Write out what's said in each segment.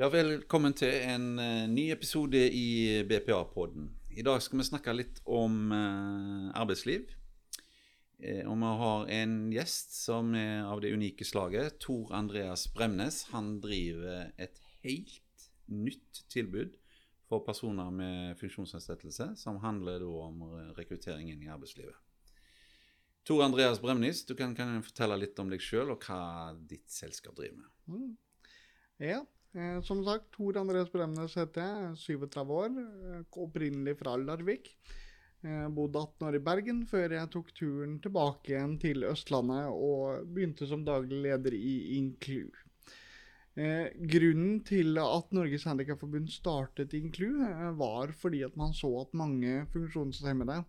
Ja, Velkommen til en uh, ny episode i BPA-podden. I dag skal vi snakke litt om uh, arbeidsliv. Og vi har en gjest som er av det unike slaget. Tor Andreas Bremnes. Han driver et helt nytt tilbud for personer med funksjonsnedsettelse, som handler om rekruttering inn i arbeidslivet. Tor Andreas Bremnes, du kan, kan fortelle litt om deg sjøl og hva ditt selskap driver med. Mm. Ja, Eh, som sagt, Tor Andres Bremnes heter jeg, 37 år, eh, opprinnelig fra Larvik. Eh, bodde 18 år i Bergen før jeg tok turen tilbake igjen til Østlandet og begynte som daglig leder i Inclu. Eh, grunnen til at Norges Handikapforbund startet Inclu, eh, var fordi at man så at mange funksjonshemmede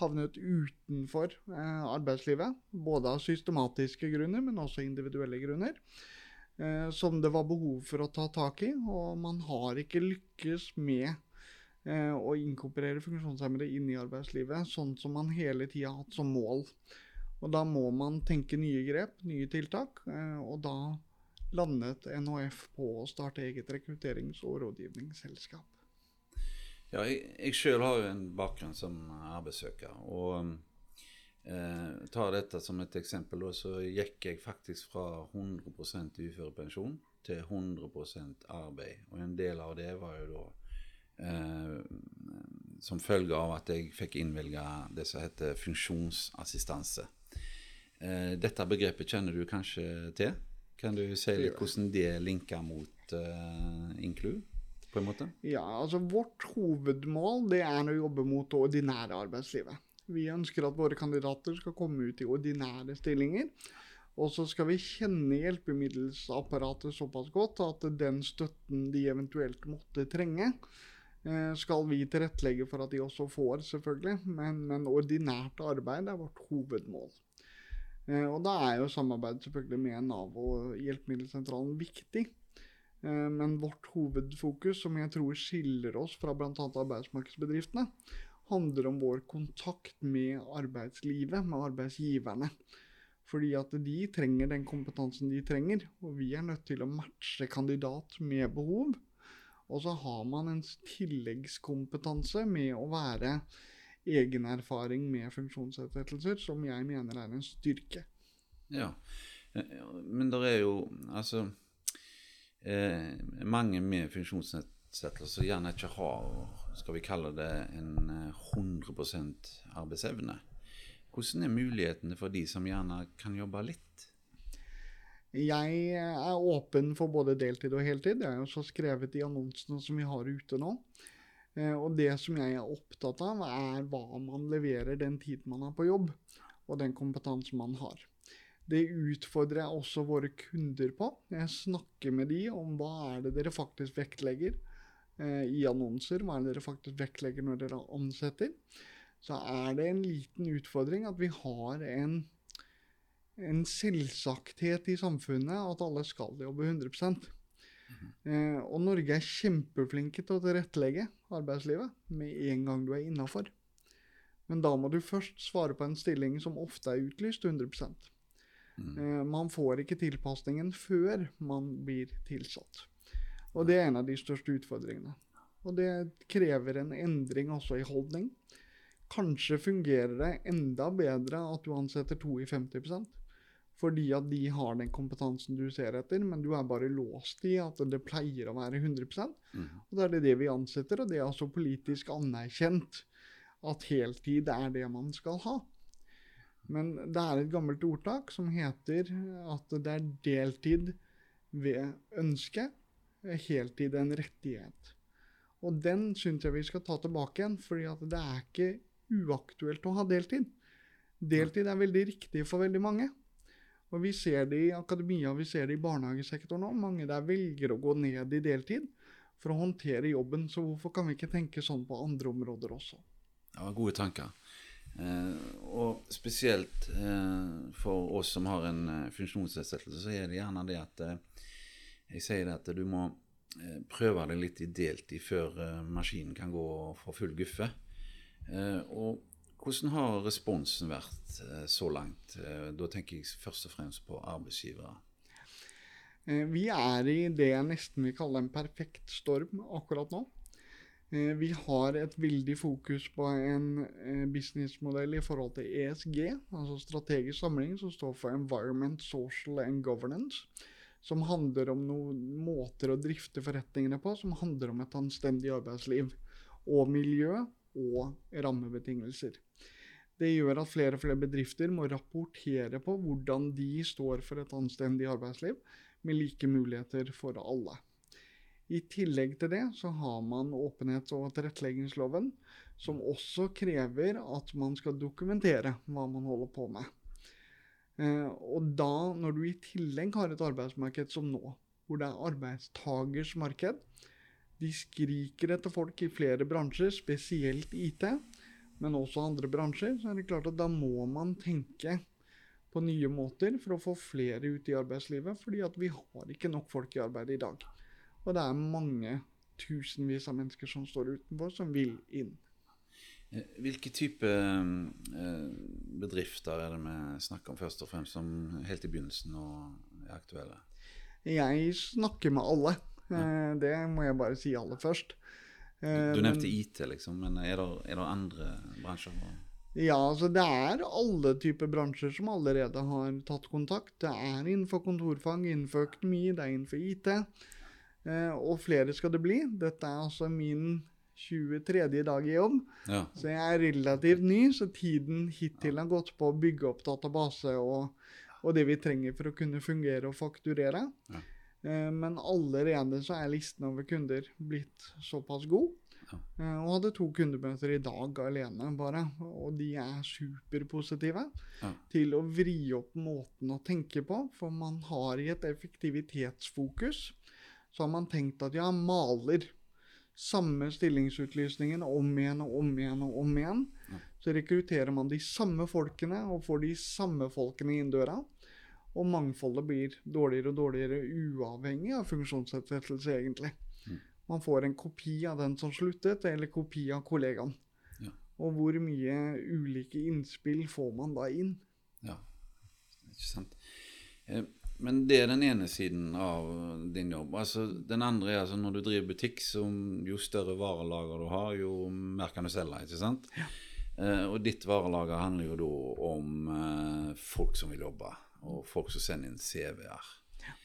havnet utenfor eh, arbeidslivet. Både av systematiske grunner, men også individuelle grunner eh, som det var behov for å ta tak i. Og man har ikke lykkes med eh, å inkorporere funksjonshemmede inn i arbeidslivet sånn som man hele tida har hatt som mål. Og da må man tenke nye grep, nye tiltak. Eh, og da landet NHF på å starte eget rekrutterings- og rådgivningsselskap. Ja, jeg, jeg sjøl har jo en bakgrunn som arbeidssøker. og Eh, tar dette som et eksempel, og så gikk jeg faktisk fra 100% uførepensjon til 100% arbeid. Og en del av det var jo da eh, som følge av at jeg fikk innvilga det som heter funksjonsassistanse. Eh, dette begrepet kjenner du kanskje til? Kan du si litt hvordan det linker mot eh, Inclu? på en måte? Ja, altså Vårt hovedmål det er å jobbe mot det ordinære arbeidslivet. Vi ønsker at våre kandidater skal komme ut i ordinære stillinger. Og så skal vi kjenne hjelpemiddelsapparatet såpass godt at den støtten de eventuelt måtte trenge, eh, skal vi tilrettelegge for at de også får, selvfølgelig. Men, men ordinært arbeid er vårt hovedmål. Eh, og da er jo samarbeid selvfølgelig med Nav og Hjelpemiddelsentralen viktig. Eh, men vårt hovedfokus, som jeg tror skiller oss fra bl.a. arbeidsmarkedsbedriftene, handler om vår kontakt med arbeidslivet, med arbeidsgiverne. Fordi at de trenger den kompetansen de trenger, og vi er nødt til å matche kandidat med behov. Og så har man en tilleggskompetanse med å være egenerfaring med funksjonsnedsettelser, som jeg mener er en styrke. Ja, men det er jo altså eh, Mange med funksjonsnedsettelser gjerne ikke har skal vi kalle det en 100 eh, arbeidsevne. Hvordan er mulighetene for de som gjerne kan jobbe litt? Jeg er åpen for både deltid og heltid. Det er jo så skrevet i annonsene som vi har ute nå. Eh, og det som jeg er opptatt av, er hva man leverer den tiden man er på jobb, og den kompetansen man har. Det utfordrer jeg også våre kunder på. Jeg snakker med de om hva er det dere faktisk vektlegger eh, i annonser, hva er det dere faktisk vektlegger når dere ansetter, så er det en liten utfordring at vi har en, en selvsagthet i samfunnet at alle skal jobbe 100 eh, Og Norge er kjempeflinke til å tilrettelegge arbeidslivet med en gang du er innafor. Men da må du først svare på en stilling som ofte er utlyst 100 mm. eh, Man får ikke tilpasningen før man blir tilsatt. Og det er en av de største utfordringene. Og det krever en endring også i holdning. Kanskje fungerer det enda bedre at du ansetter to i 50 fordi at de har den kompetansen du ser etter, men du er bare låst i at det pleier å være 100 mm. Og da er det det vi ansetter, og det er altså politisk anerkjent at heltid er det man skal ha. Men det er et gammelt ordtak som heter at det er deltid ved ønske, heltid en rettighet. Og den syns jeg vi skal ta tilbake igjen, fordi det er ikke uaktuelt å ha deltid. Deltid er veldig riktig for veldig mange. Og vi ser det i akademia, vi ser det i barnehagesektoren òg. Mange der velger å gå ned i deltid for å håndtere jobben. Så hvorfor kan vi ikke tenke sånn på andre områder også? Ja, gode tanker. Eh, og spesielt eh, for oss som har en eh, funksjonsnedsettelse, så er det gjerne det at eh, jeg sier at du må eh, prøve deg litt i deltid før eh, maskinen kan gå for full guffe. Eh, og hvordan har responsen vært så langt? Da tenker jeg først og fremst på arbeidsgivere. Vi er i det jeg nesten vil kalle en perfekt storm akkurat nå. Vi har et veldig fokus på en businessmodell i forhold til ESG, altså strategisk samling, som står for Environment, Social and Governance. Som handler om noen måter å drifte forretningene på, som handler om et anstendig arbeidsliv. Og miljø og rammebetingelser. Det gjør at flere og flere bedrifter må rapportere på hvordan de står for et anstendig arbeidsliv med like muligheter for alle. I tillegg til det så har man åpenhets- og tilretteleggingsloven, som også krever at man skal dokumentere hva man holder på med. Eh, og da, når du i tillegg har et arbeidsmarked som nå, hvor det er arbeidstagers marked, de skriker etter folk i flere bransjer, spesielt IT, men også andre bransjer, så er det klart at da må man tenke på nye måter for å få flere ut i arbeidslivet, fordi at vi har ikke nok folk i arbeid i dag. Og det er mange tusenvis av mennesker som står utenfor, som vil inn. Eh, hvilke type eh, bedrifter er det vi snakker om først og fremst, som helt i begynnelsen og er aktuelle? Jeg snakker med alle. Ja. Eh, det må jeg bare si aller først. Du nevnte IT, liksom, men er det, er det andre bransjer? Ja, altså det er alle typer bransjer som allerede har tatt kontakt. Det er innenfor kontorfag, innenfor økonomi, det er innenfor IT. Og flere skal det bli. Dette er altså min 23. dag i jobb, ja. så jeg er relativt ny. Så tiden hittil har gått på å bygge opp database og, og det vi trenger for å kunne fungere og fakturere. Ja. Eh, men allerede så er listen over kunder blitt såpass god. Ja. Eh, og hadde to kundemøter i dag alene, bare. Og de er superpositive til å vri opp måten å tenke på. For man har i et effektivitetsfokus så har man tenkt at ja, maler samme stillingsutlysningen om igjen og om igjen og om igjen. Ja. Så rekrutterer man de samme folkene og får de samme folkene inn døra. Og mangfoldet blir dårligere og dårligere uavhengig av funksjonsnedsettelse, egentlig. Mm. Man får en kopi av den som sluttet, eller kopi av kollegaen. Ja. Og hvor mye ulike innspill får man da inn? Ja, ikke sant. Eh, men det er den ene siden av din jobb. Altså, den andre er altså når du driver butikk, så jo større varelager du har, jo mer kan du selge. ikke sant? Ja. Eh, og ditt varelager handler jo da om eh, folk som vil jobbe, og folk som sender inn CV-er. Ja.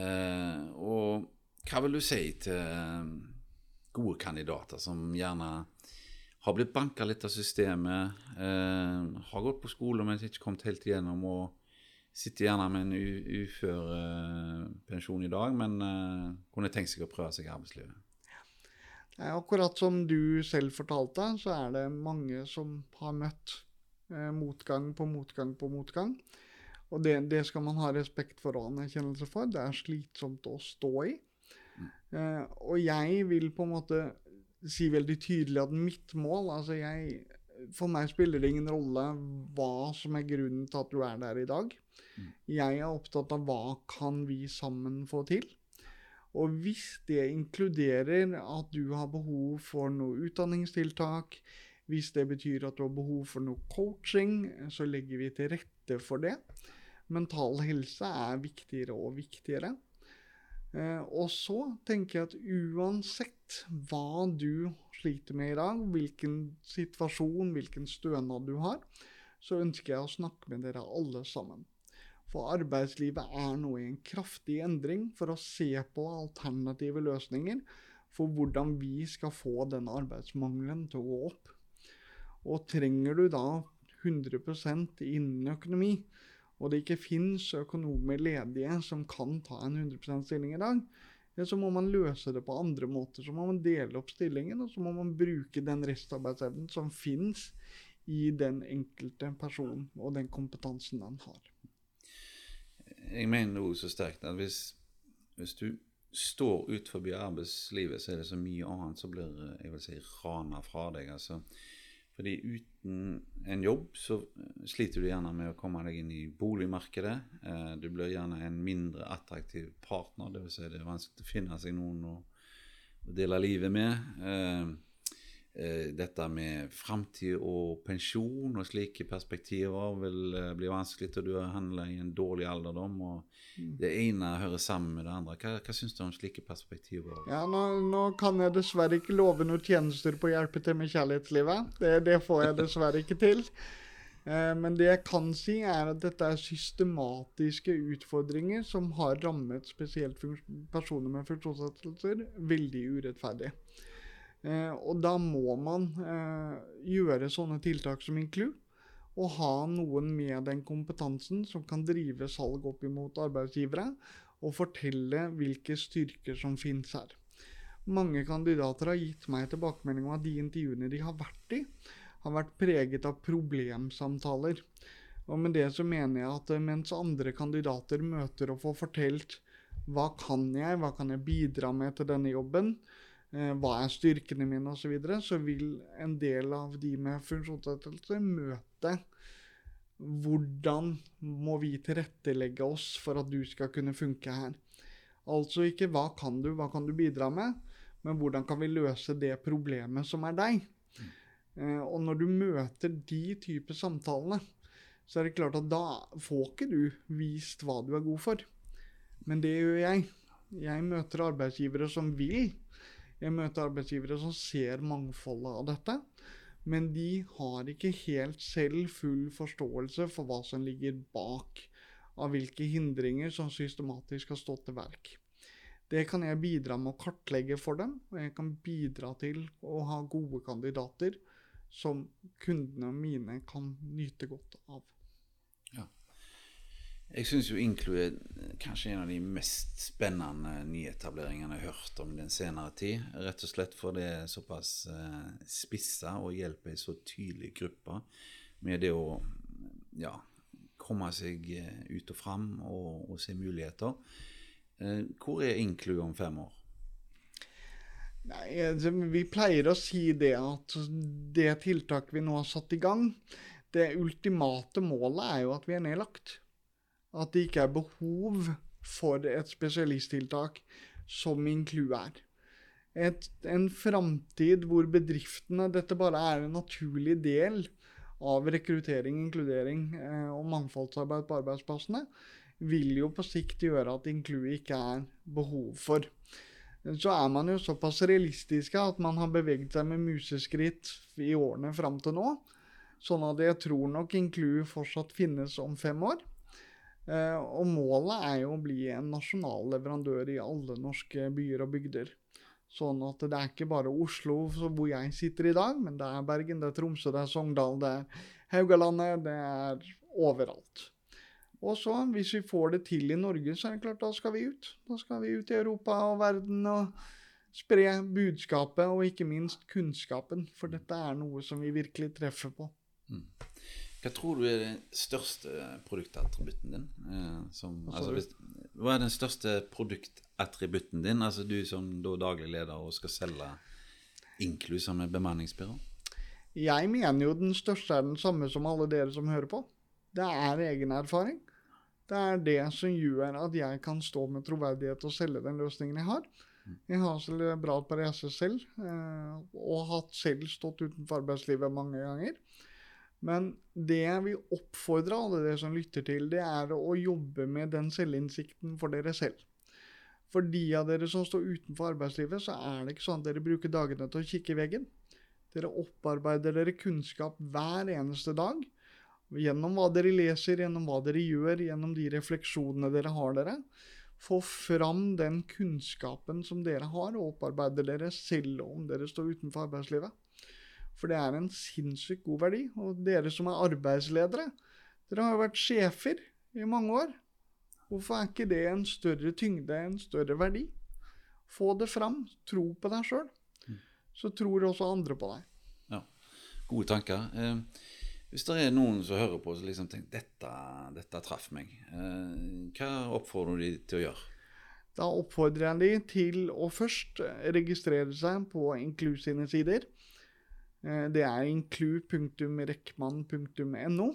Eh, og hva vil du si til eh, gode kandidater som gjerne har blitt banka litt av systemet, eh, har gått på skole, men ikke kommet helt igjennom, og Sitter gjerne med en uførepensjon pensjon i dag, men uh, kunne tenkt seg å prøve seg i arbeidslivet. Ja, akkurat som du selv fortalte, så er det mange som har møtt uh, motgang på motgang på motgang. Og det, det, skal man ha respekt for og anerkjennelse for. Det er slitsomt å stå i. Mm. og jeg vil på en måte si veldig tydelig at mitt mål altså jeg, For meg spiller det ingen rolle hva som er grunnen til at du er der i dag. Jeg er opptatt av hva kan vi sammen få til. Og hvis det inkluderer at du har behov for noe utdanningstiltak, hvis det betyr at du har behov for noe coaching, så legger vi til rette for det. Mental helse er viktigere og viktigere. Eh, og så tenker jeg at uansett hva du sliter med i dag, hvilken situasjon, hvilken stønad du har, så ønsker jeg å snakke med dere alle sammen. For arbeidslivet er nå i en kraftig endring for å se på alternative løsninger for hvordan vi skal få denne arbeidsmangelen til å gå opp. Og trenger du da 100% innen økonomi, og det ikke fins økonomer ledige som kan ta en 100 stilling i dag, så må man løse det på andre måter. Så må man dele opp stillingen, og så må man bruke den restarbeidsevnen som fins i den enkelte personen og den kompetansen den har jeg mener jo så sterkt at hvis, hvis du står ut forbi arbeidslivet, så er det så mye annet som blir jeg vil si, rana fra deg. altså. Fordi uten en jobb så sliter du gjerne med å komme deg inn i boligmarkedet. Eh, du blir gjerne en mindre attraktiv partner, dvs. Si det er vanskelig å finne seg noen å, dele livet med. Eh, dette med framtid og pensjon og slike perspektiver vil eh, bli vanskelig, og du handler i en dårlig alderdom. og Mm. Det ene hører sammen med det andre. Hva, hva syns du om slike perspektiver? Ja, nå, nå kan jeg dessverre ikke love noen tjenester på å hjelpe til med kjærlighetslivet. Det, det får jeg dessverre ikke til. Eh, men det jeg kan si, er at dette er systematiske utfordringer som har rammet spesielt personer med funksjonsnedsettelser veldig urettferdig. Eh, og da må man eh, gjøre sånne tiltak som Inclu, og ha noen med den kompetansen som kan drive salg opp imot arbeidsgivere, og fortelle hvilke styrker som finnes her. Mange kandidater har gitt meg tilbakemelding om at de intervjuene de har vært i, har vært preget av problemsamtaler. Og med det så mener jeg at eh, mens andre kandidater møter og får fortelt hva kan jeg, hva kan jeg bidra med til denne jobben, hva er styrkene mine osv., så, videre, så vil en del av de med funksjonsnedsettelse møte hvordan må vi tilrettelegge oss for at du skal kunne funke her. Altså ikke hva kan du, hva kan du bidra med, men hvordan kan vi løse det problemet som er deg. Eh, og når du møter de typer samtalene, så er det klart at da får ikke du vist hva du er god for. Men det gjør jeg. Jeg møter arbeidsgivere som vil. Jeg møter arbeidsgivere som ser mangfoldet av dette. Men de har ikke helt selv full forståelse for hva som ligger bak av hvilke hindringer som systematisk har stått til verk. Det kan jeg bidra med å kartlegge for dem, og jeg kan bidra til å ha gode kandidater som kundene mine kan nyte godt av. Jeg syns jo Inclu er kanskje en av de mest spennende nyetableringene jeg har hørt om den senere tid. Rett og slett fordi det er såpass eh, spissa og hjelper ei så tydelig gruppe med det å ja, komme seg eh, ut og fram og, og se muligheter. Eh, hvor er Inclu om fem år? Nei, Vi pleier å si det at det tiltaket vi nå har satt i gang, det ultimate målet er jo at vi er nedlagt. At det ikke er behov for et spesialisttiltak som Inclu er. Et, en framtid hvor bedriftene Dette bare er en naturlig del av rekruttering, inkludering eh, og mangfoldsarbeid på arbeidsplassene, vil jo på sikt gjøre at Inclu ikke er behov for. Så er man jo såpass realistiske at man har beveget seg med museskritt i årene fram til nå. Sånn at jeg tror nok Inclu fortsatt finnes om fem år. Eh, og målet er jo å bli en nasjonal leverandør i alle norske byer og bygder. Sånn at det er ikke bare Oslo hvor jeg sitter i dag, men det er Bergen, det er Tromsø, det er Sogndal, det er Haugalandet, det er overalt. Og så, hvis vi får det til i Norge, så er det klart, da skal vi ut. Da skal vi ut i Europa og verden og spre budskapet, og ikke minst kunnskapen. For dette er noe som vi virkelig treffer på. Mm. Hva tror du er den største produktattributten din? Eh, som, altså, hvis, hva er den største produktattributten din, altså du som da daglig leder og skal selge Inclu som et bemanningsbyrå? Jeg mener jo den største er den samme som alle dere som hører på. Det er egen erfaring. Det er det som gjør at jeg kan stå med troverdighet og selge den løsningen jeg har. Jeg har cerebral parese selv, eh, og har selv stått utenfor arbeidslivet mange ganger. Men det jeg vil oppfordre alle dere som lytter til, det er å jobbe med den selvinnsikten for dere selv. For de av dere som står utenfor arbeidslivet, så er det ikke sånn at dere bruker dagene til å kikke i veggen. Dere opparbeider dere kunnskap hver eneste dag. Gjennom hva dere leser, gjennom hva dere gjør, gjennom de refleksjonene dere har dere. Få fram den kunnskapen som dere har, og opparbeider dere selv om dere står utenfor arbeidslivet. For det er en sinnssykt god verdi. Og dere som er arbeidsledere, dere har jo vært sjefer i mange år. Hvorfor er ikke det en større tyngde, en større verdi? Få det fram. Tro på deg sjøl. Så tror også andre på deg. Ja, Gode tanker. Eh, hvis det er noen som hører på og liksom tenker dette, dette traff meg, eh, hva oppfordrer du de til å gjøre? Da oppfordrer jeg de til å først registrere seg på Inclu sine sider. Eh, det er inclu.rekman.no.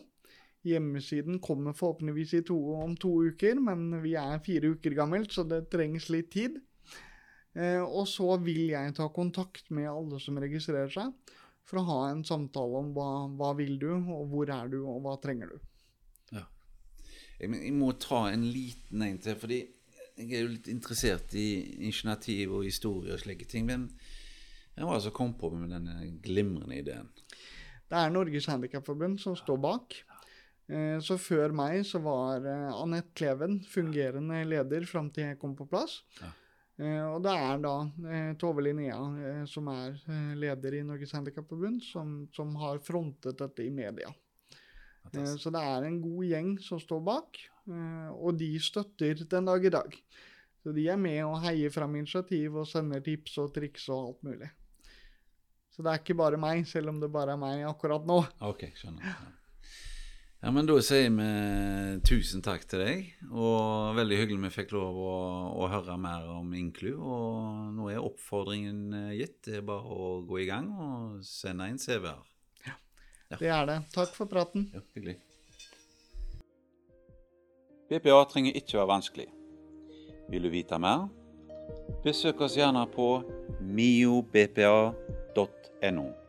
Hjemmesiden kommer forhåpentligvis to, om to uker, men vi er fire uker gammelt, så det trengs litt tid. Eh, og så vil jeg ta kontakt med alle som registrerer seg, for å ha en samtale om hva, hva vil du, og hvor er du, og hva trenger du. Ja. Jeg, jeg må ta en liten en til, fordi jeg er jo litt interessert i initiativ og historie og slike ting. Men hvem var det som kom på med denne glimrende ideen? Det er Norges Handikapforbund som står bak. Eh, Så før meg så var eh, Anette Kleven fungerende leder fram til jeg kom på plass. Ja. Eh, Og det er da Tove Linnea som er leder i Norges Handikapforbund, som, som har frontet dette i media. Fantastisk. Så det er en god gjeng som står bak, og de støtter den dag i dag. Så de er med og heier fram initiativ og sender tips og triks og alt mulig. Så det er ikke bare meg, selv om det bare er meg akkurat nå. Ok, skjønner. Ja. ja, men da sier vi tusen takk til deg. Og veldig hyggelig vi fikk lov å, å høre mer om Inklu. Og nå er oppfordringen eh, gitt. Det er bare å gå i gang og sende inn CV-er. Det er det. Takk for praten. Ja, hyggelig. BPA trenger ikke være vanskelig. Vil du vite mer? Besøk oss gjerne på miobpa.no. .no